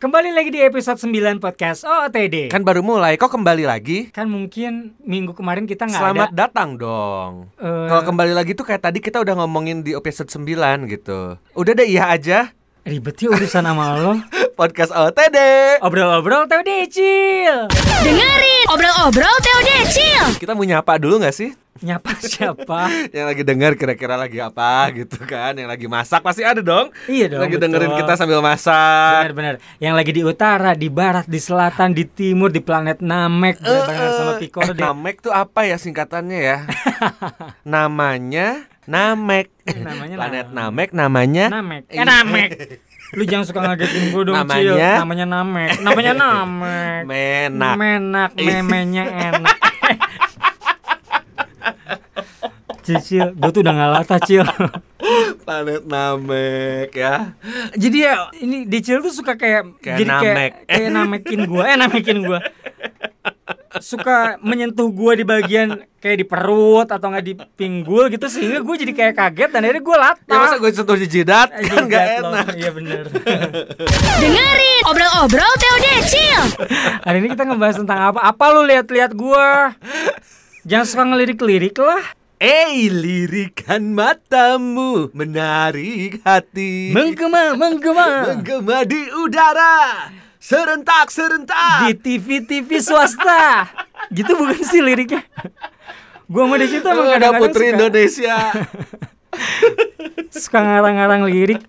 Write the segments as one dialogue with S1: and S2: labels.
S1: Kembali lagi di episode 9 podcast OOTD.
S2: Kan baru mulai, kok kembali lagi?
S1: Kan mungkin minggu kemarin kita nggak
S2: Selamat
S1: ada.
S2: datang dong.
S1: Eh,
S2: Kalau kembali lagi tuh kayak tadi kita udah ngomongin di episode 9 gitu. Udah deh iya aja.
S1: ribet ya urusan sama lo.
S2: Podcast OTD.
S1: Obrol-obrol tau decil.
S3: Dengerin obrol-obrol Teo Decil.
S2: Kita mau nyapa dulu gak sih?
S1: Nyapa siapa?
S2: Yang lagi dengar kira-kira lagi apa gitu kan Yang lagi masak pasti ada dong
S1: Iya dong,
S2: Lagi
S1: betul.
S2: dengerin kita sambil masak
S1: Benar-benar. Yang lagi di utara, di barat, di selatan, di timur, di planet Namek barengan sama Piccolo
S2: eh,
S1: deh.
S2: Namek tuh apa ya singkatannya ya? namanya Namek.
S1: Namanya
S2: Planet
S1: Namek.
S2: Namek namanya
S1: Namek. Eh
S2: Iya.
S1: Namek. Lu jangan suka ngagetin gue dong, Cil.
S2: Namanya?
S1: Namanya Namek. Namanya Namek.
S2: Menak.
S1: Menak, memenya enak. Cicil, gue tuh udah gak latah, Cil.
S2: Planet Namek ya.
S1: Jadi ya ini Decil tuh suka kayak,
S2: Kayak
S1: jadi kayak
S2: namek.
S1: kayak namekin gua, eh namekin gua. Suka menyentuh gua di bagian kayak di perut atau nggak di pinggul gitu sehingga gue jadi kayak kaget dan akhirnya gue latah.
S2: Ya masa gue sentuh di jidat
S1: Eh,
S2: kan gak enak.
S1: Iya bener
S3: Dengerin obrol-obrol Teo Decil.
S1: Hari ini kita ngebahas tentang apa? Apa lu lihat-lihat gua? Jangan suka ngelirik-lirik lah.
S2: Eh, lirikan matamu menarik hati.
S1: Menggema, menggema.
S2: Menggema di udara. Serentak, serentak.
S1: Di TV-TV swasta. Gitu bukan sih liriknya? Gua sama Desi tuh emang
S2: ada Putri
S1: suka-
S2: Indonesia.
S1: suka ngarang-ngarang lirik.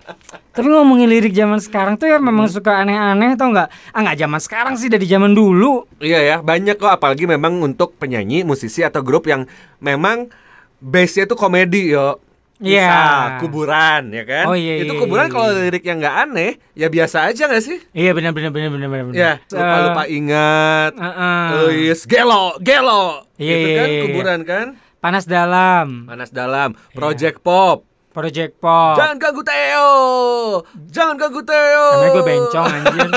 S1: Tapi ngomongin lirik zaman sekarang tuh ya memang suka aneh-aneh tau nggak? Ah nggak zaman sekarang sih dari zaman dulu.
S2: Iya ya, banyak kok apalagi memang untuk penyanyi, musisi atau grup yang memang base-nya tuh komedi yo.
S1: Iya.
S2: Misal, kuburan ya kan?
S1: Oh, iya,
S2: Itu
S1: iya,
S2: kuburan
S1: iya,
S2: kalau
S1: iya.
S2: lirik yang nggak aneh, ya biasa aja nggak sih?
S1: Iya benar benar benar benar benar.
S2: Ya, lupa lupa ingat.
S1: Eh, eh.
S2: Oh yes, gelo, gelo.
S1: Iya,
S2: gitu
S1: iya,
S2: kan
S1: iya, iya.
S2: kuburan kan?
S1: Panas dalam.
S2: Panas dalam,
S1: Iya.
S2: Project Pop.
S1: Project Pop.
S2: Jangan ganggu Theo. Jangan ganggu Theo.
S1: Namanya gue bencong anjir.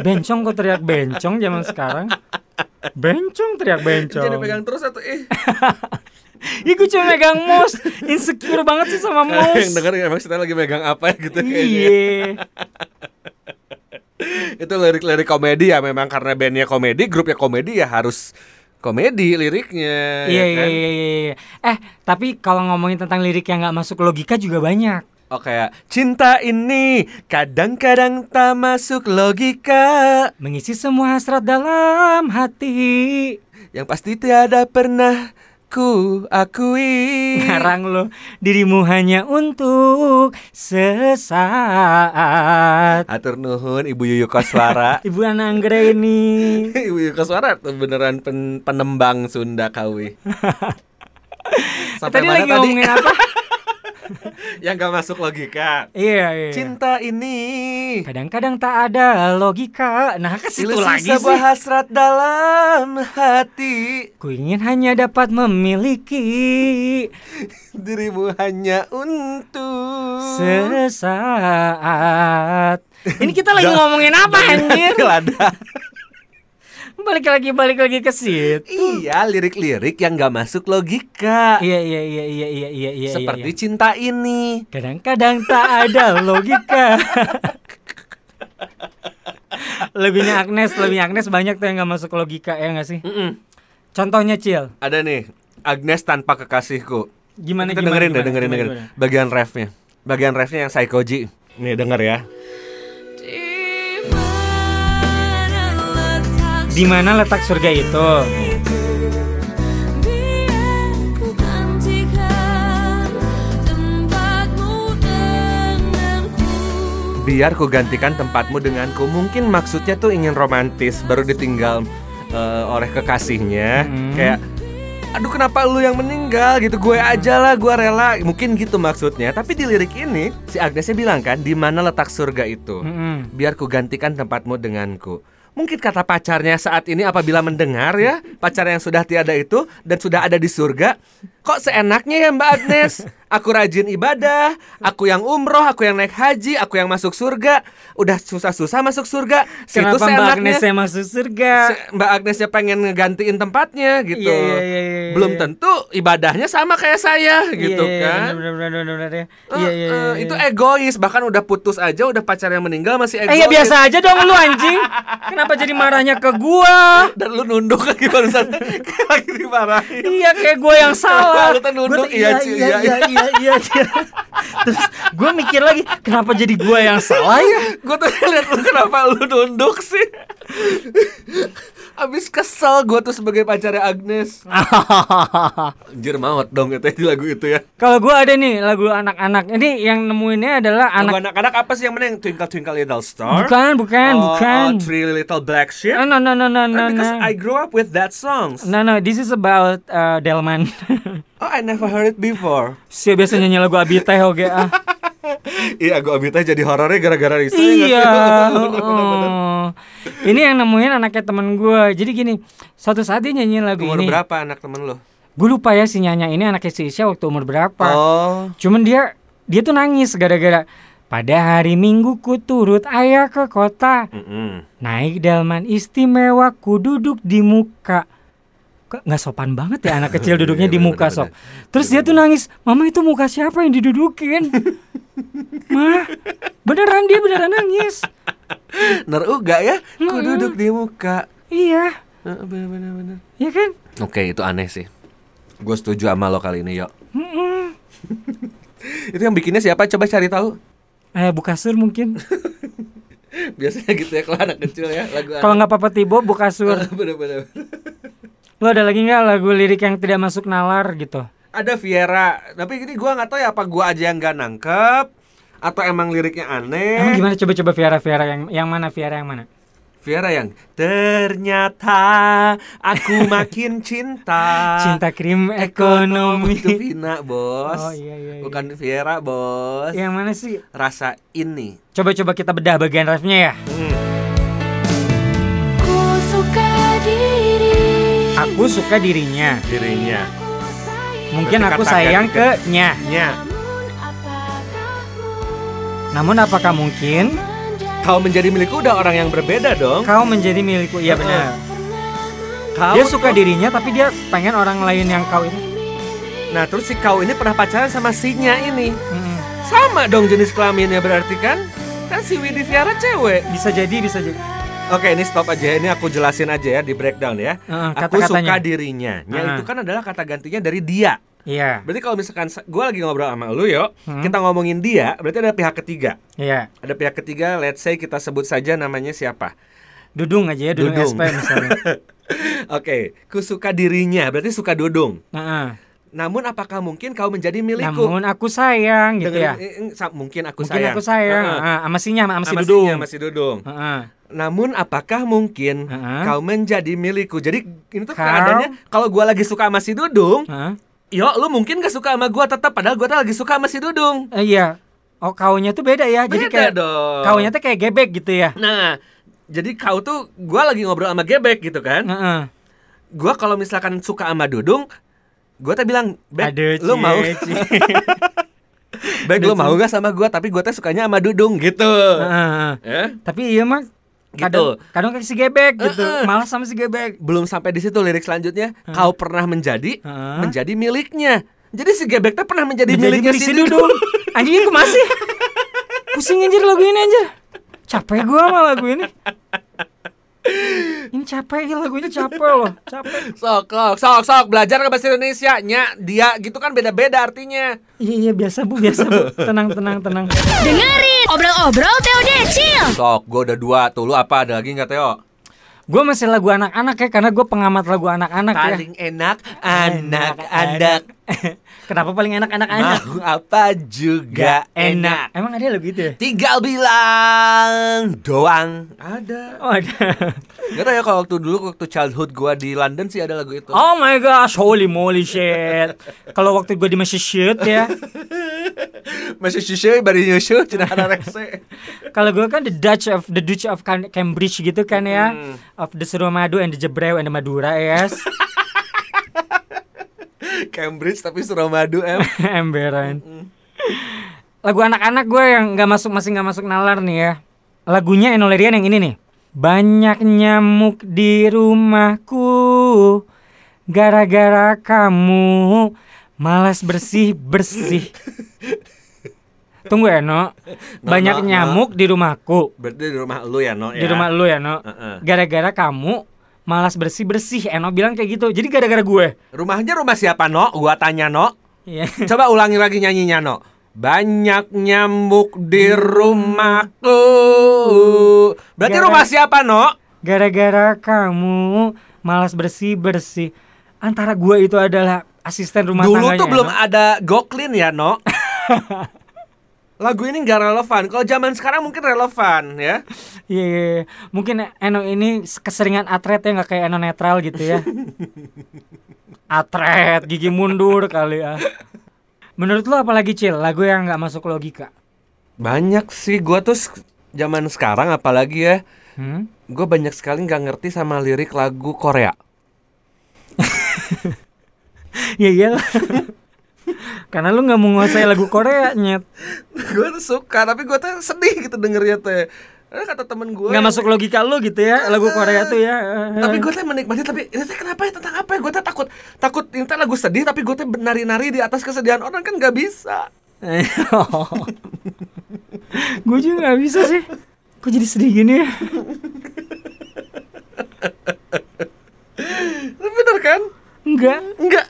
S1: bencong kok teriak bencong zaman sekarang. Bencong teriak bencong.
S2: Jadi pegang terus atau ih.
S1: Ih gue cuma megang mouse Insecure banget sih sama
S2: Yang
S1: mouse
S2: denger emang kita lagi megang apa ya gitu kayaknya.
S1: Iya
S2: Itu lirik-lirik komedi ya memang karena bandnya komedi, grupnya komedi ya harus komedi liriknya.
S1: Iya
S2: ya
S1: iya
S2: kan?
S1: iya iya iya. Eh tapi kalau ngomongin tentang lirik yang nggak masuk logika juga banyak
S2: Oh kayak cinta ini kadang-kadang tak masuk logika
S1: Mengisi semua hasrat dalam hati
S2: Yang pasti tiada pernah ku akui
S1: Ngarang lo Dirimu hanya untuk sesaat.
S2: Atur nuhun Ibu Yuyu Koswara.
S1: Ibu Ananggra ini
S2: Ibu Yuyu Koswara tuh beneran pen- penembang Sunda kawi.
S1: Tadi lagi ngomongin apa?
S2: Yang gak masuk logika.
S1: Iya iya.
S2: Cinta ini.
S1: Kadang-kadang tak ada logika. Nah ke situ lagi
S2: sebuah
S1: sih.
S2: hasrat dalam hati.
S1: Ku ingin hanya dapat memiliki.
S2: Dirimu hanya untuk
S1: Sesaat. Ini kita lagi ngomongin apa anjir?
S2: Lada.
S1: Balik lagi, balik lagi ke situ
S2: Iya, lirik-lirik yang gak masuk logika.
S1: Iya, iya, iya, iya, iya, iya, iya
S2: Seperti
S1: iya.
S2: cinta ini.
S1: Kadang-kadang tak ada logika Lebihnya Agnes, lebihnya Agnes banyak tuh yang gak masuk logika ya gak sih?
S2: Mm-mm.
S1: Contohnya Cil
S2: Ada nih, Agnes tanpa kekasihku.
S1: Gimana,
S2: Kita
S1: gimana,
S2: dengerin deh,
S1: gimana,
S2: dengerin,
S1: gimana,
S2: dengerin. Bagian refnya. Bagian refnya yang Psychoji. Nih, denger ya.
S1: Di mana letak surga itu?
S2: Biar ku gantikan tempatmu denganku. Mungkin maksudnya tuh ingin romantis, baru ditinggal eh, oleh kekasihnya.
S1: Mm.
S2: Kayak Aduh kenapa lu yang meninggal gitu Gue aja lah gue rela Mungkin gitu maksudnya Tapi di lirik ini Si Agnesnya bilang kan di mana letak surga itu
S1: Mm-mm.
S2: biar ku gantikan tempatmu denganku. Mungkin kata pacarnya saat ini apabila mendengar ya, pacar yang sudah tiada itu dan sudah ada di surga, kok seenaknya ya Mbak Agnes? Aku rajin ibadah, aku yang umroh, aku yang naik haji, aku yang masuk surga, udah susah-susah masuk surga. Situ
S1: Kenapa Mbak
S2: seenaknya
S1: Agnes yang masuk surga?
S2: Mbak Agnesnya pengen ngegantiin tempatnya gitu.
S1: Iya, iya, iya, iya, iya,
S2: belum
S1: iya.
S2: tentu ibadahnya sama kayak saya gitu
S1: Iya, iya,
S2: kan.
S1: Ya.
S2: Eh,
S1: Iya iya.
S2: eh,
S1: iya,
S2: itu
S1: iya.
S2: egois bahkan udah putus aja udah pacar yang meninggal masih egois.
S1: Eh ya biasa aja dong lu anjing. Kenapa jadi marahnya ke gua?
S2: Dan lu nunduk lagi barusan lagi dimarahin.
S1: Iya kayak gue yang salah.
S2: Lu tuh nunduk,
S1: Gua
S2: iya,
S1: iya, iya,
S2: iya,
S1: iya, iya, iya, iya. Terus gue mikir lagi, kenapa jadi gue yang salah ya?
S2: Gue tuh liat lu kenapa lu nunduk sih Abis kesel gue tuh sebagai pacarnya Agnes Anjir maut dong itu di lagu itu ya
S1: Kalau gue ada nih lagu anak-anak. Ini yang nemuinnya adalah
S2: Lagu
S1: anak.
S2: anak-anak apa sih yang mana yang Twinkle Twinkle Little Star?
S1: Bukan, bukan,
S2: Oh,
S1: bukan.
S2: oh, Three Little Black Sheep?
S1: No, no, no, no, no,
S2: Because
S1: no.
S2: I grew up with that songs
S1: No, no, this is about uh, Delman.
S2: Oh I never heard it before
S1: Saya biasa nyanyi lagu Abiteh oke ah.
S2: Iya gue abitnya jadi horornya gara-gara Risa
S1: Iya.
S2: Bener, bener, bener.
S1: oh. Ini yang nemuin anaknya temen gue. Jadi gini, suatu saat dia nyanyiin lagu
S2: Umur
S1: ini.
S2: berapa anak temen lo?
S1: Gue lupa ya si Nyanya ini anaknya si Isya waktu umur berapa.
S2: Oh
S1: Cuman dia dia tuh nangis gara-gara pada hari Minggu ku turut ayah ke kota.
S2: Mm-mm.
S1: Naik delman istimewa ku duduk di muka. Nggak sopan banget ya anak kecil duduknya
S2: Iya,
S1: di
S2: bener,
S1: muka sok. Terus dia tuh nangis, "Mama itu muka siapa yang didudukin?" Mah, beneran dia beneran nangis.
S2: Neruga ya Ku duduk di muka
S1: Iya,
S2: Bener-bener bener.
S1: iya kan?
S2: Oke itu aneh sih Gue setuju sama lo kali ini yuk. Itu yang bikinnya siapa? Coba cari tahu.
S1: Eh, Bukasur mungkin.
S2: Biasanya gitu ya kalau anak kecil ya lagu
S1: Kalau nggak Papa Tibo, Bukasur.
S2: bener-bener.
S1: Lo ada lagi nggak lagu lirik yang tidak masuk nalar gitu?
S2: Ada Viera, tapi ini gua nggak tahu ya apa gua aja yang nggak nangkep atau emang liriknya aneh.
S1: Emang gimana coba-coba Viera Viera yang yang mana Viera yang mana?
S2: Viera yang ternyata aku makin cinta.
S1: Cinta krim ekonomi.
S2: itu Vina bos.
S1: Oh, iya, iya, iya.
S2: Bukan Viera bos.
S1: Yang mana sih?
S2: Rasa ini.
S1: Coba-coba kita bedah bagian refnya ya.
S2: Hmm.
S1: Aku suka dirinya.
S2: Dirinya.
S1: Mungkin
S2: Berarti
S1: aku sayang ke nya.
S2: Nya.
S1: Namun apakah mungkin
S2: Kau menjadi milikku udah orang yang berbeda dong.
S1: kau menjadi milikku? Iya benar.
S2: Kau
S1: Dia suka dirinya tapi dia pengen orang lain yang kau ini.
S2: Nah terus si kau ini pernah pacaran sama sinya ini
S1: Mm-mm.
S2: Sama dong jenis kelaminnya berarti kan Kan si Widi Viara cewek
S1: Bisa jadi, bisa jadi.
S2: Oke ini stop aja Ini aku jelasin aja ya di breakdown ya
S1: Heeh,
S2: Aku suka dirinya Nya
S1: Heeh.
S2: itu kan adalah kata gantinya dari dia
S1: Iya,
S2: Berarti kalau misalkan gue lagi ngobrol sama lu yo
S1: Hmm.
S2: Kita ngomongin dia Berarti ada pihak ketiga
S1: iya.
S2: Ada pihak ketiga let's say kita sebut saja namanya siapa
S1: Dudung aja ya, Dudung,
S2: Dudung.
S1: SP misalnya.
S2: Oke ku suka dirinya Berarti suka Dudung
S1: Heeh.
S2: Namun apakah mungkin kau menjadi milikku
S1: Namun aku sayang gitu ya.
S2: Dengerin, eh, eh, mungkin aku
S1: Mungkin
S2: sayang
S1: aku sayang.
S2: Heeh.
S1: Ah, sama sinya, sama si Dudung.
S2: sinya, masih dudung.
S1: Heeh.
S2: Namun apakah mungkin
S1: Heeh.
S2: kau menjadi milikku? Jadi ini tuh
S1: Kau-
S2: keadaannya kalau gua lagi suka sama si Dudung,
S1: Heeh.
S2: yo lu mungkin gak suka sama gua tetap padahal gua tuh lagi suka sama si Dudung.
S1: Eh, iya. Oh, kaunya tuh beda ya. Jadi
S2: Beda
S1: kayak
S2: dong.
S1: kaunya tuh kayak gebek gitu ya.
S2: Nah, jadi kau tuh gua lagi ngobrol sama Gebek gitu kan.
S1: Heeh.
S2: Gua kalau misalkan suka sama Dudung, gua tuh bilang, "Bek,
S1: Aduh,
S2: lu
S1: cie,
S2: mau
S1: cie.
S2: Bek, lu mau gak sama gua tapi gua tuh sukanya sama Dudung gitu."
S1: Heeh.
S2: Ya?
S1: Tapi iya mah kadang
S2: Gitu.
S1: kadang kayak si gebek gitu.
S2: Heeh.
S1: Malah sama si gebek.
S2: Belum sampai di situ lirik selanjutnya, kau pernah menjadi
S1: Heeh.
S2: menjadi miliknya. Jadi si Gebek tuh pernah menjadi,
S1: Menjadi
S2: miliknya
S1: milik
S2: si Dudung.
S1: Dudung. Anjing aku masih. Pusing anjir lagu ini anjir. Capek gua sama lagu ini. Ini capek ya lagu ini capek loh, capek.
S2: Sok, sok, sok, sok, belajar ke bahasa Indonesia. Nya, dia gitu kan beda-beda artinya.
S1: Iya iya biasa bu, biasa bu. Tenang tenang tenang.
S3: Dengerin obrol-obrol Teo Decil
S2: Sok, gue udah dua. Tuh lu apa? Ada lagi nggak Teo?
S1: Gue masih lagu anak-anak ya, karena gue pengamat lagu anak-anak ya.
S2: Paling enak anak-anak.
S1: Kenapa paling enak anak-anak?
S2: Mau apa juga enak.
S1: Emang ada lagu itu ya?
S2: Tinggal bilang doang. Ada.
S1: Oh ada.
S2: Gak tau ya kalau waktu dulu waktu childhood gua di London sih ada lagu itu.
S1: Oh my gosh, holy moly shit. Kalau waktu gue di masih shit ya.
S2: Masih susu bari nyusu cina ada rekse.
S1: Kalau gue kan the Dutch of the Dutch of Cam- Cambridge gitu kan ya.
S2: Hmm.
S1: Of the Suramadu and the Jebreu and the Madura yes.
S2: Cambridge tapi Suramadu em.
S1: Emberan. Lagu anak-anak gue yang nggak masuk masih nggak masuk nalar nih ya. Lagunya Enolerian yang ini nih. Banyak nyamuk di rumahku Gara-gara kamu malas bersih-bersih. Tunggu ya, No. Banyak
S2: no, no.
S1: nyamuk di rumahku.
S2: Berarti di rumah lu ya, No
S1: Di rumah lu ya, No. Gara-gara kamu malas bersih-bersih. Eno bilang kayak gitu. Jadi gara-gara gue.
S2: Rumahnya rumah siapa, No? Gua tanya, No.
S1: Iya.
S2: Coba ulangi lagi nyanyinya, No. Banyak nyamuk di rumahku. Berarti
S1: Gara-
S2: rumah siapa, No?
S1: Gara-gara kamu malas bersih-bersih. Antara gue itu adalah asisten rumah
S2: Dulu
S1: tangganya.
S2: tuh belum
S1: No.
S2: ada Goklin ya, No. Lagu ini nggak relevan. Kalau zaman sekarang mungkin relevan ya.
S1: Iya, iya, iya. mungkin Eno ini keseringan atret ya nggak kayak Eno netral gitu ya. atret, gigi mundur kali ya. Menurut lo apalagi Cil, lagu yang nggak masuk logika?
S2: Banyak sih gua tuh zaman sekarang apalagi ya.
S1: Hmm?
S2: Gue banyak sekali nggak ngerti sama lirik lagu Korea.
S1: Ya iyalah. Karena lu nggak mau nguasai lagu Korea nyet.
S2: gue tuh suka tapi gue tuh sedih gitu dengernya teh. Karena kata temen gue
S1: Nggak masuk logika lu gitu ya lagu Korea tuh ya.
S2: Tapi gue tuh menikmati tapi ini teh kenapa ya tentang apa ya? Gue tuh takut takut ini teh lagu sedih tapi gue tuh nari-nari di atas kesedihan orang kan nggak bisa.
S1: gue juga nggak bisa sih. Kok jadi sedih gini ya?
S2: Bener kan?
S1: Enggak.
S2: Enggak.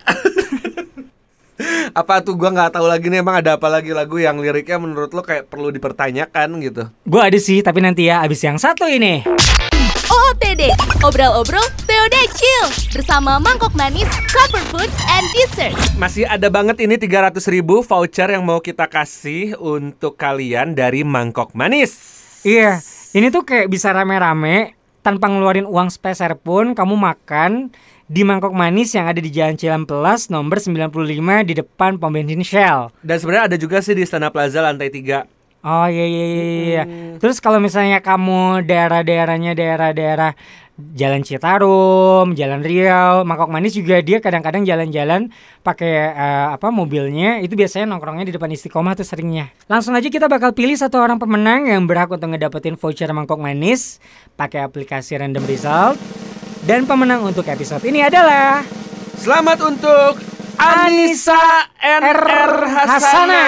S2: Apa tuh gue nggak tahu lagi nih emang ada apa lagi lagu yang liriknya menurut lo kayak perlu dipertanyakan gitu.
S1: Gue ada sih, tapi nanti ya abis yang satu ini.
S3: OOTD, obrol-obrol TOD Chill bersama Mangkok Manis, Cover Food, and Dessert.
S2: Masih ada banget ini 300 ribu voucher yang mau kita kasih untuk kalian dari Mangkok Manis.
S1: Iya, ini tuh kayak bisa rame-rame tanpa ngeluarin uang sepeser pun kamu makan di mangkok manis yang ada di Jalan Cilampelas nomor 95 di depan pom bensin Shell.
S2: Dan sebenarnya ada juga sih di Istana Plaza lantai 3.
S1: Oh iya iya iya. iya. Terus kalau misalnya kamu daerah-daerahnya daerah-daerah Jalan Citarum, Jalan Riau, Mangkok Manis juga dia kadang-kadang jalan-jalan pakai eh, apa mobilnya itu biasanya nongkrongnya di depan Istiqomah tuh seringnya. Langsung aja kita bakal pilih satu orang pemenang yang berhak untuk ngedapetin voucher Mangkok Manis pakai aplikasi Random Result. Dan pemenang untuk episode ini adalah
S2: Selamat untuk Anissa NR Hasana.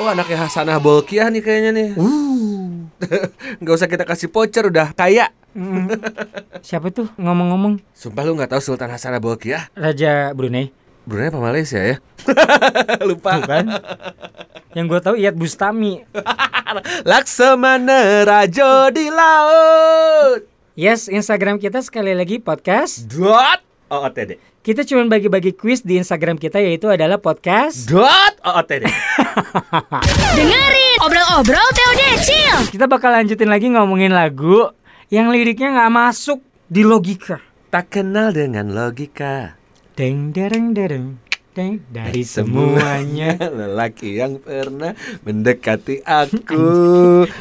S2: Oh anaknya Hasanah Bolkiah nih kayaknya nih. Nggak usah kita kasih voucher udah kaya.
S1: Mm, siapa tuh ngomong-ngomong
S2: Sumpah lu nggak tahu Sultan Hasanah Bolkiah?
S1: Raja Brunei?
S2: Brunei apa Malaysia ya? Lupa.
S1: Bukan? Yang gue tahu Iyad Bustami.
S2: Laksamana Rajo di laut.
S1: Yes, Instagram kita sekali lagi podcast.
S2: Dot OOTD.
S1: Kita cuma bagi-bagi quiz di Instagram kita yaitu adalah podcast.
S2: Dot OOTD.
S3: Dengerin obrol-obrol TOD Chill.
S1: Kita bakal lanjutin lagi ngomongin lagu yang liriknya nggak masuk di logika.
S2: tak kenal dengan logika.
S1: Deng dereng dereng deng dari semuanya.
S2: lelaki yang pernah mendekati aku.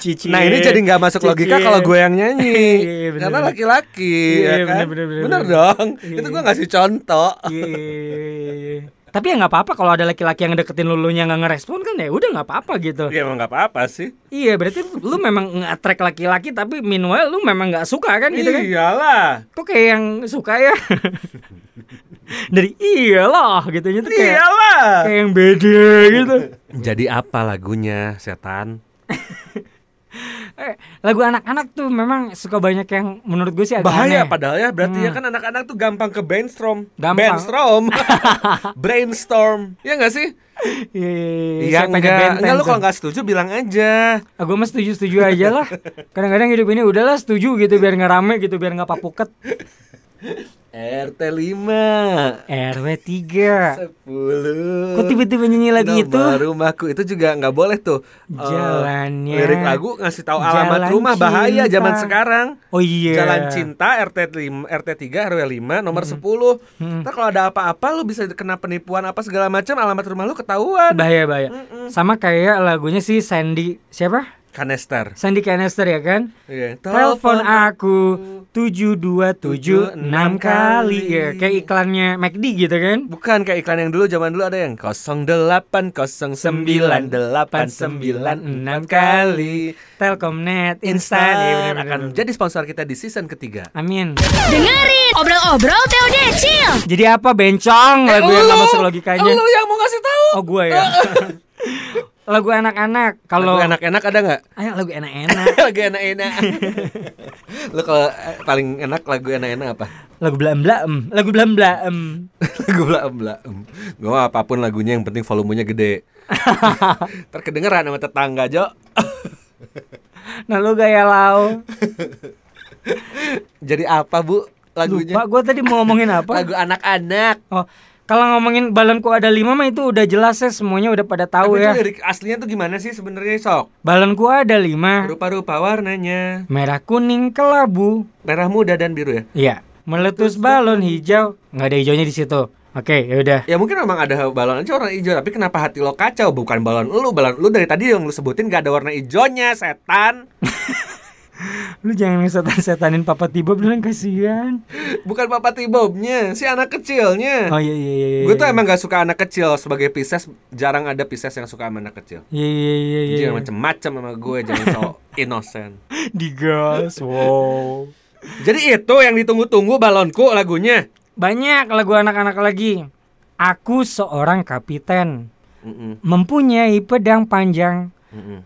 S1: Cicil.
S2: Nah ini jadi nggak masuk logika
S1: Cicil.
S2: kalau gue yang nyanyi,
S1: Iya, bener,
S2: karena laki-laki,
S1: Iya,
S2: ya kan?
S1: bener, bener, bener,
S2: Bener
S1: bener.
S2: dong.
S1: Iya,
S2: Itu gue
S1: iya.
S2: ngasih contoh.
S1: Iya. Tapi ya nggak apa-apa kalau ada laki-laki yang deketin lulunya nggak ngerespon kan ya udah nggak apa-apa gitu.
S2: Ya emang nggak apa-apa sih.
S1: Iya berarti lu memang nge-attract laki-laki tapi meanwhile lu memang nggak suka kan gitu kan?
S2: Iyalah.
S1: Kok kayak yang suka ya? Dari iyalah gitu tuh kayak
S2: Iyalah.
S1: kayak yang beda gitu.
S2: Jadi apa lagunya, setan?
S1: Lagu anak-anak tuh memang suka banyak yang menurut gue sih agak
S2: Bahaya
S1: aneh.
S2: padahal ya berarti ya
S1: Hmm.
S2: kan anak-anak tuh gampang ke brainstorm.
S1: Gampang.
S2: Brainstorm. Brainstorm. Ya nggak sih?
S1: Iya, iya, iya.
S2: Iya enggak.
S1: ngebenteng
S2: Enggak lu kalau nggak setuju bilang aja.
S1: Ah, gue mah setuju-setuju aja lah. Kadang-kadang hidup ini udahlah setuju gitu biar nggak rame gitu biar nggak papuket.
S2: RT 5
S1: RW 3
S2: 10
S1: Kok tiba-tiba nyanyi lagi itu?
S2: Nama rumahku itu juga nggak boleh tuh Eh,
S1: Jalannya.
S2: Lirik lagu ngasih tahu alamat
S1: Jalan
S2: rumah. bahaya
S1: Cinta.
S2: zaman sekarang.
S1: Oh iya.
S2: Jalan Cinta RT 5 RT 3 RW 5 nomor 10
S1: Hmm.
S2: Ntar kalau ada apa-apa lu bisa kena penipuan apa segala macam alamat rumah lu ketahuan.
S1: Bahaya bahaya. Sama kayak lagunya si Sandy. Siapa?
S2: Kanester.
S1: Sandi Canister ya kan?
S2: Iya.
S1: Telepon aku 7276 kali ya kayak iklannya McD gitu kan?
S2: Bukan kayak iklan yang dulu zaman dulu ada yang 0809896 kali
S1: Telkomnet instan ya
S2: akan jadi sponsor kita di season ketiga.
S1: Amin.
S3: Dengerin obrol-obrol TOD Chill.
S1: Jadi apa bencong lagu yang masuk logikanya?
S2: Lu yang mau ngasih tahu.
S1: Oh gue ya. lagu anak-anak. Kalau
S2: Lagu enak-enak ada nggak?
S1: Ayo lagu enak-enak.
S2: lagu enak-enak. Lu kalau eh, paling enak lagu enak-enak apa?
S1: lagu belam. Lagu belam.
S2: lagu bla bla. Gue mah apa pun lagunya yang penting volumenya gede. Terkedengeran sama tetangga, Jo.
S1: Nah lu gaya lau.
S2: Jadi apa, Bu? Lagunya?
S1: Lupa gue tadi mau ngomongin apa?
S2: Lagu anak-anak.
S1: Oh, kalau ngomongin balonku ada lima mah itu udah jelas ya semuanya udah pada tahu
S2: Tapi
S1: ya.
S2: itu aslinya tuh gimana sih sebenarnya, Sok?
S1: Balonku ada lima,
S2: Rupa-rupa warnanya.
S1: merah, kuning, kelabu.
S2: Merah muda dan biru ya?
S1: Iya, meletus balon hijau. Nggak ada hijaunya di situ. Oke, ya udah.
S2: Ya mungkin memang ada balon aja warna hijau Tapi kenapa hati lo kacau? Bukan balon lu Balon lu dari tadi yang lu sebutin gak ada warna hijaunya Setan
S1: Lu jangan setan-setanin Papa Tibo bilang kasihan.
S2: Bukan Papa Tibobnya Si anak kecilnya
S1: Oh iya iya iya. iya.
S2: Gue tuh emang gak suka anak kecil Sebagai Pisces Jarang ada Pisces yang suka sama anak kecil
S1: Iya iya iya iya.
S2: Jangan macem-macem sama gue Jangan so innocent
S1: Digas. Wow.
S2: Jadi itu yang ditunggu-tunggu balonku lagunya
S1: Banyak lagu anak-anak lagi. Aku seorang kapiten
S2: Mm-mm,
S1: mempunyai pedang panjang.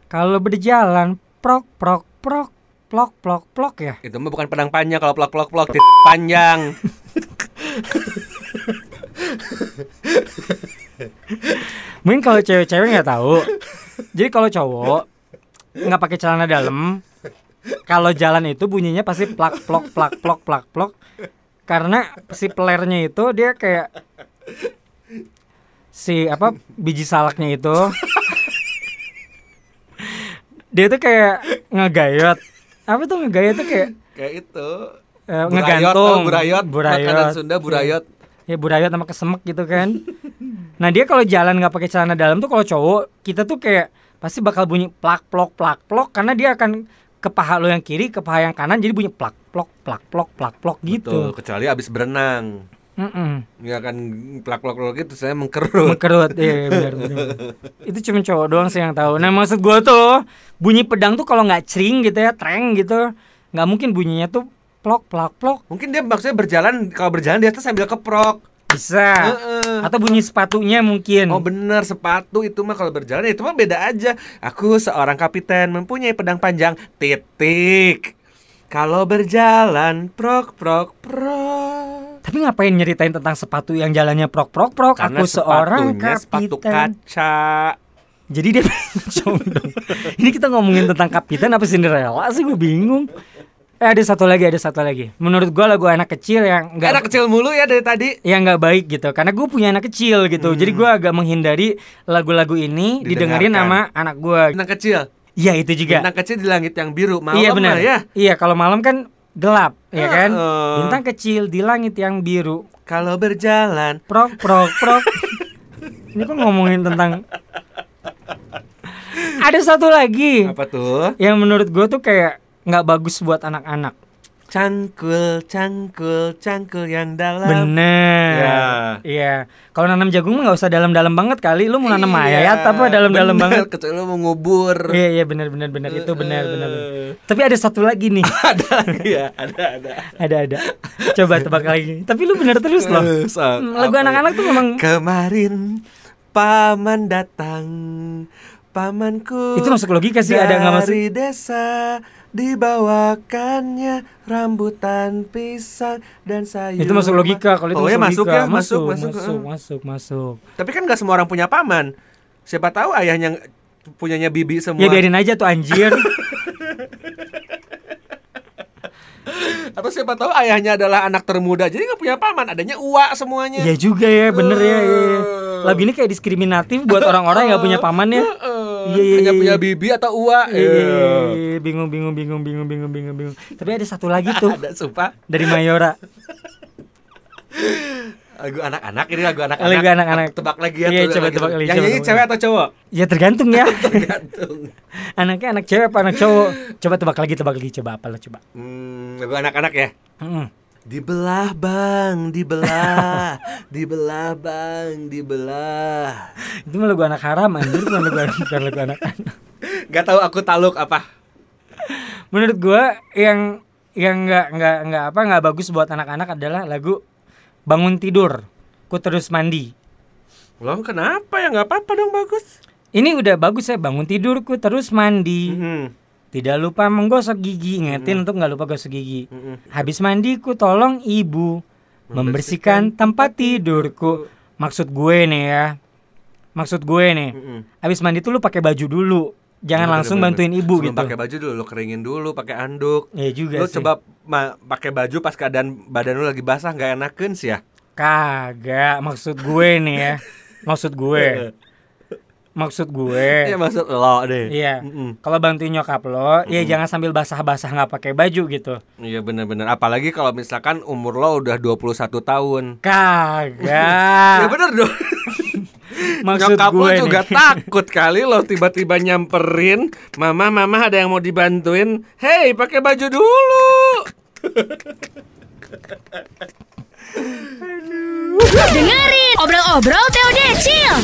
S1: Kalau berjalan prok prok prok plok plok plok ya.
S2: Itu mah bukan pedang panjang Kalau plok-plok-plok tit panjang
S1: Mungkin kalau cewek-cewek nggak tahu. Jadi kalau cowok nggak pakai celana dalam, kalau jalan itu bunyinya pasti plak plok plak plok plak plok. Karena si pelernya itu dia kayak si apa biji salaknya itu. dia tuh kayak ngegayot. Apa tuh? Ngegayot tuh kayak
S2: Kayak itu.
S1: Eh,
S2: Burayot,
S1: ngegantung.
S2: tau burayot, makanan Sunda burayot.
S1: ya burayot sama kesemek gitu kan. Nah dia kalau jalan nggak pakai celana dalam tuh kalau cowok kita tuh kayak pasti bakal bunyi plak plok plak plok karena dia akan ke paha lo yang kiri ke paha yang kanan jadi bunyi plak plok plak plok plak plok
S2: Betul,
S1: gitu
S2: kecuali abis berenang.
S1: Mm-mm.
S2: Nggak akan plak-plak-plak gitu, saya mengkerut.
S1: Mengkerut, iya iya, benar benar. Itu cuma cowok doang sih yang tahu. Nah maksud gua tuh bunyi pedang tuh kalau nggak cering gitu ya, treng gitu, nggak mungkin bunyinya tuh plok plak plok
S2: Mungkin dia maksudnya berjalan, kalau berjalan dia tuh sambil keprok.
S1: bisa.
S2: Heeh.
S1: Atau bunyi sepatunya mungkin.
S2: Oh bener, sepatu itu mah kalau berjalan ya itu mah beda aja. Aku seorang kapiten mempunyai pedang panjang, titik. Kalau berjalan, prok prok prok.
S1: Tapi ngapain nyeritain tentang sepatu yang jalannya prok prok prok?
S2: Karena
S1: Aku seorang
S2: sepatunya sepatu kaca.
S1: Jadi dia dong. Ini kita ngomongin tentang kapiten apa Cinderella sih gue bingung. Eh ada satu lagi, ada satu lagi. Menurut gua lagu anak kecil yang
S2: Anak
S1: nggak
S2: kecil mulu ya dari tadi.
S1: yang nggak baik gitu. Karena gue punya anak kecil gitu. Jadi gua agak menghindari lagu-lagu ini didengerin sama anak gua.
S2: Anak kecil.
S1: Iya itu juga.
S2: Anak kecil di langit yang biru. Malam
S1: iya benar.
S2: ya.
S1: Iya kalau malam kan gelap, ya kan?
S2: Heeh.
S1: Bintang kecil di langit yang biru.
S2: Kalau berjalan,
S1: Prok prok prok. Ini kok ngomongin tentang Ada satu lagi
S2: apa tuh?
S1: yang menurut gue tuh kayak nggak bagus buat anak-anak.
S2: Cangkul, cangkul, cangkul yang dalam.
S1: Bener.
S2: Ya.
S1: Iya. Kalau nanam jagung mah nggak usah dalam-dalam banget kali. Lu mau nanam
S2: Iya,
S1: ayat apa dalam-dalam banget?
S2: Kecuali lu mau ngubur.
S1: Iya iya benar benar benar itu benar benar. benar. Tapi ada satu lagi nih.
S2: ada lagi ya, ada ada.
S1: ada ada. Coba tebak lagi. Tapi lu bener terus loh.
S2: Eh,
S1: Hmm, Lagu
S2: apa
S1: anak-anak tuh memang
S2: Kemarin paman datang, pamanku.
S1: Itu masuk logika sih, ada nggak masuk?
S2: Dari desa dibawakannya rambutan pisang dan sayur.
S1: itu masuk logika kalau itu
S2: oh,
S1: masuk
S2: ya masuk
S1: logika.
S2: ya, masuk, masuk,
S1: masuk,
S2: eh.
S1: masuk, masuk.
S2: Tapi kan nggak semua orang punya paman. Siapa tahu ayahnya punyanya bibi semua.
S1: Ya biarin aja tuh anjir.
S2: Atau siapa tahu ayahnya adalah anak termuda, jadi nggak punya paman, adanya uak semuanya.
S1: Iya juga ya, bener ya. ya, ya. Lagu ini kayak diskriminatif buat orang-orang yang gak punya paman ya.
S2: Heeh.
S1: Iya, iya,
S2: Hanya
S1: iya,
S2: punya
S1: iya.
S2: bibi atau uak.
S1: Iya, iya, bingung, bingung, bingung, bingung, bingung, bingung, bingung. Tapi ada satu lagi tuh
S2: Ada sumpah.
S1: dari Mayora.
S2: Lagu anak-anak ini lagu anak-anak.
S1: Lagu anak-anak.
S2: Tebak lagi ya.
S1: Iya, coba
S2: lagi.
S1: tebak lagi,
S2: Yang nyanyi
S1: tebak.
S2: cewek atau cowok?
S1: Ya tergantung ya.
S2: Tergantung.
S1: Anaknya anak cewek apa anak cowok? Coba tebak lagi, tebak lagi, coba apa lo coba.
S2: Hmm, lagu anak-anak ya.
S1: Mm-mm.
S2: Dibelah bang, dibelah, dibelah bang, dibelah.
S1: Itu mah lagu anak haram anjir, bukan lagu anak, bukan lagu anak.
S2: Gak tahu aku taluk apa.
S1: Menurut gua yang yang nggak nggak nggak apa nggak bagus buat anak-anak adalah lagu bangun tidur, ku terus mandi.
S2: Loh kenapa ya nggak apa-apa dong bagus.
S1: Ini udah bagus ya bangun tidurku terus mandi.
S2: Mm-mm.
S1: Tidak lupa menggosok gigi, ingetin untuk nggak lupa gosok gigi.
S2: Mm-mm.
S1: Habis mandiku tolong ibu membersihkan tempat tidurku. Maksud gue nih ya. Maksud gue nih.
S2: Mm-mm.
S1: Habis mandi tuh lu pakai baju dulu. Jangan
S2: Bener,
S1: langsung
S2: bener,
S1: bantuin
S2: bener.
S1: ibu
S2: Sebelum
S1: gitu.
S2: pakai baju dulu, lu keringin dulu, pakai anduk.
S1: Ya juga
S2: Lu
S1: sih.
S2: coba pakai baju pas keadaan badan lu lagi basah nggak enakan sih ya.
S1: Kagak, maksud gue nih ya. Maksud gue. Maksud gue.
S2: Iya maksud lo deh.
S1: Iya.
S2: Mm-mm.
S1: Kalau bantuin nyokap lo, ya jangan sambil basah-basah nggak pakai baju gitu.
S2: Iya bener-bener Apalagi kalau misalkan umur lo udah 21 tahun Ya
S1: Kagak.
S2: bener dong
S1: Maksud
S2: Nyokap lo
S1: gue
S2: juga
S1: nih.
S2: takut kali lo tiba-tiba nyamperin Mama, mama ada yang mau dibantuin Hei pakai baju dulu
S3: Dengerin obrol-obrol TOD Chill.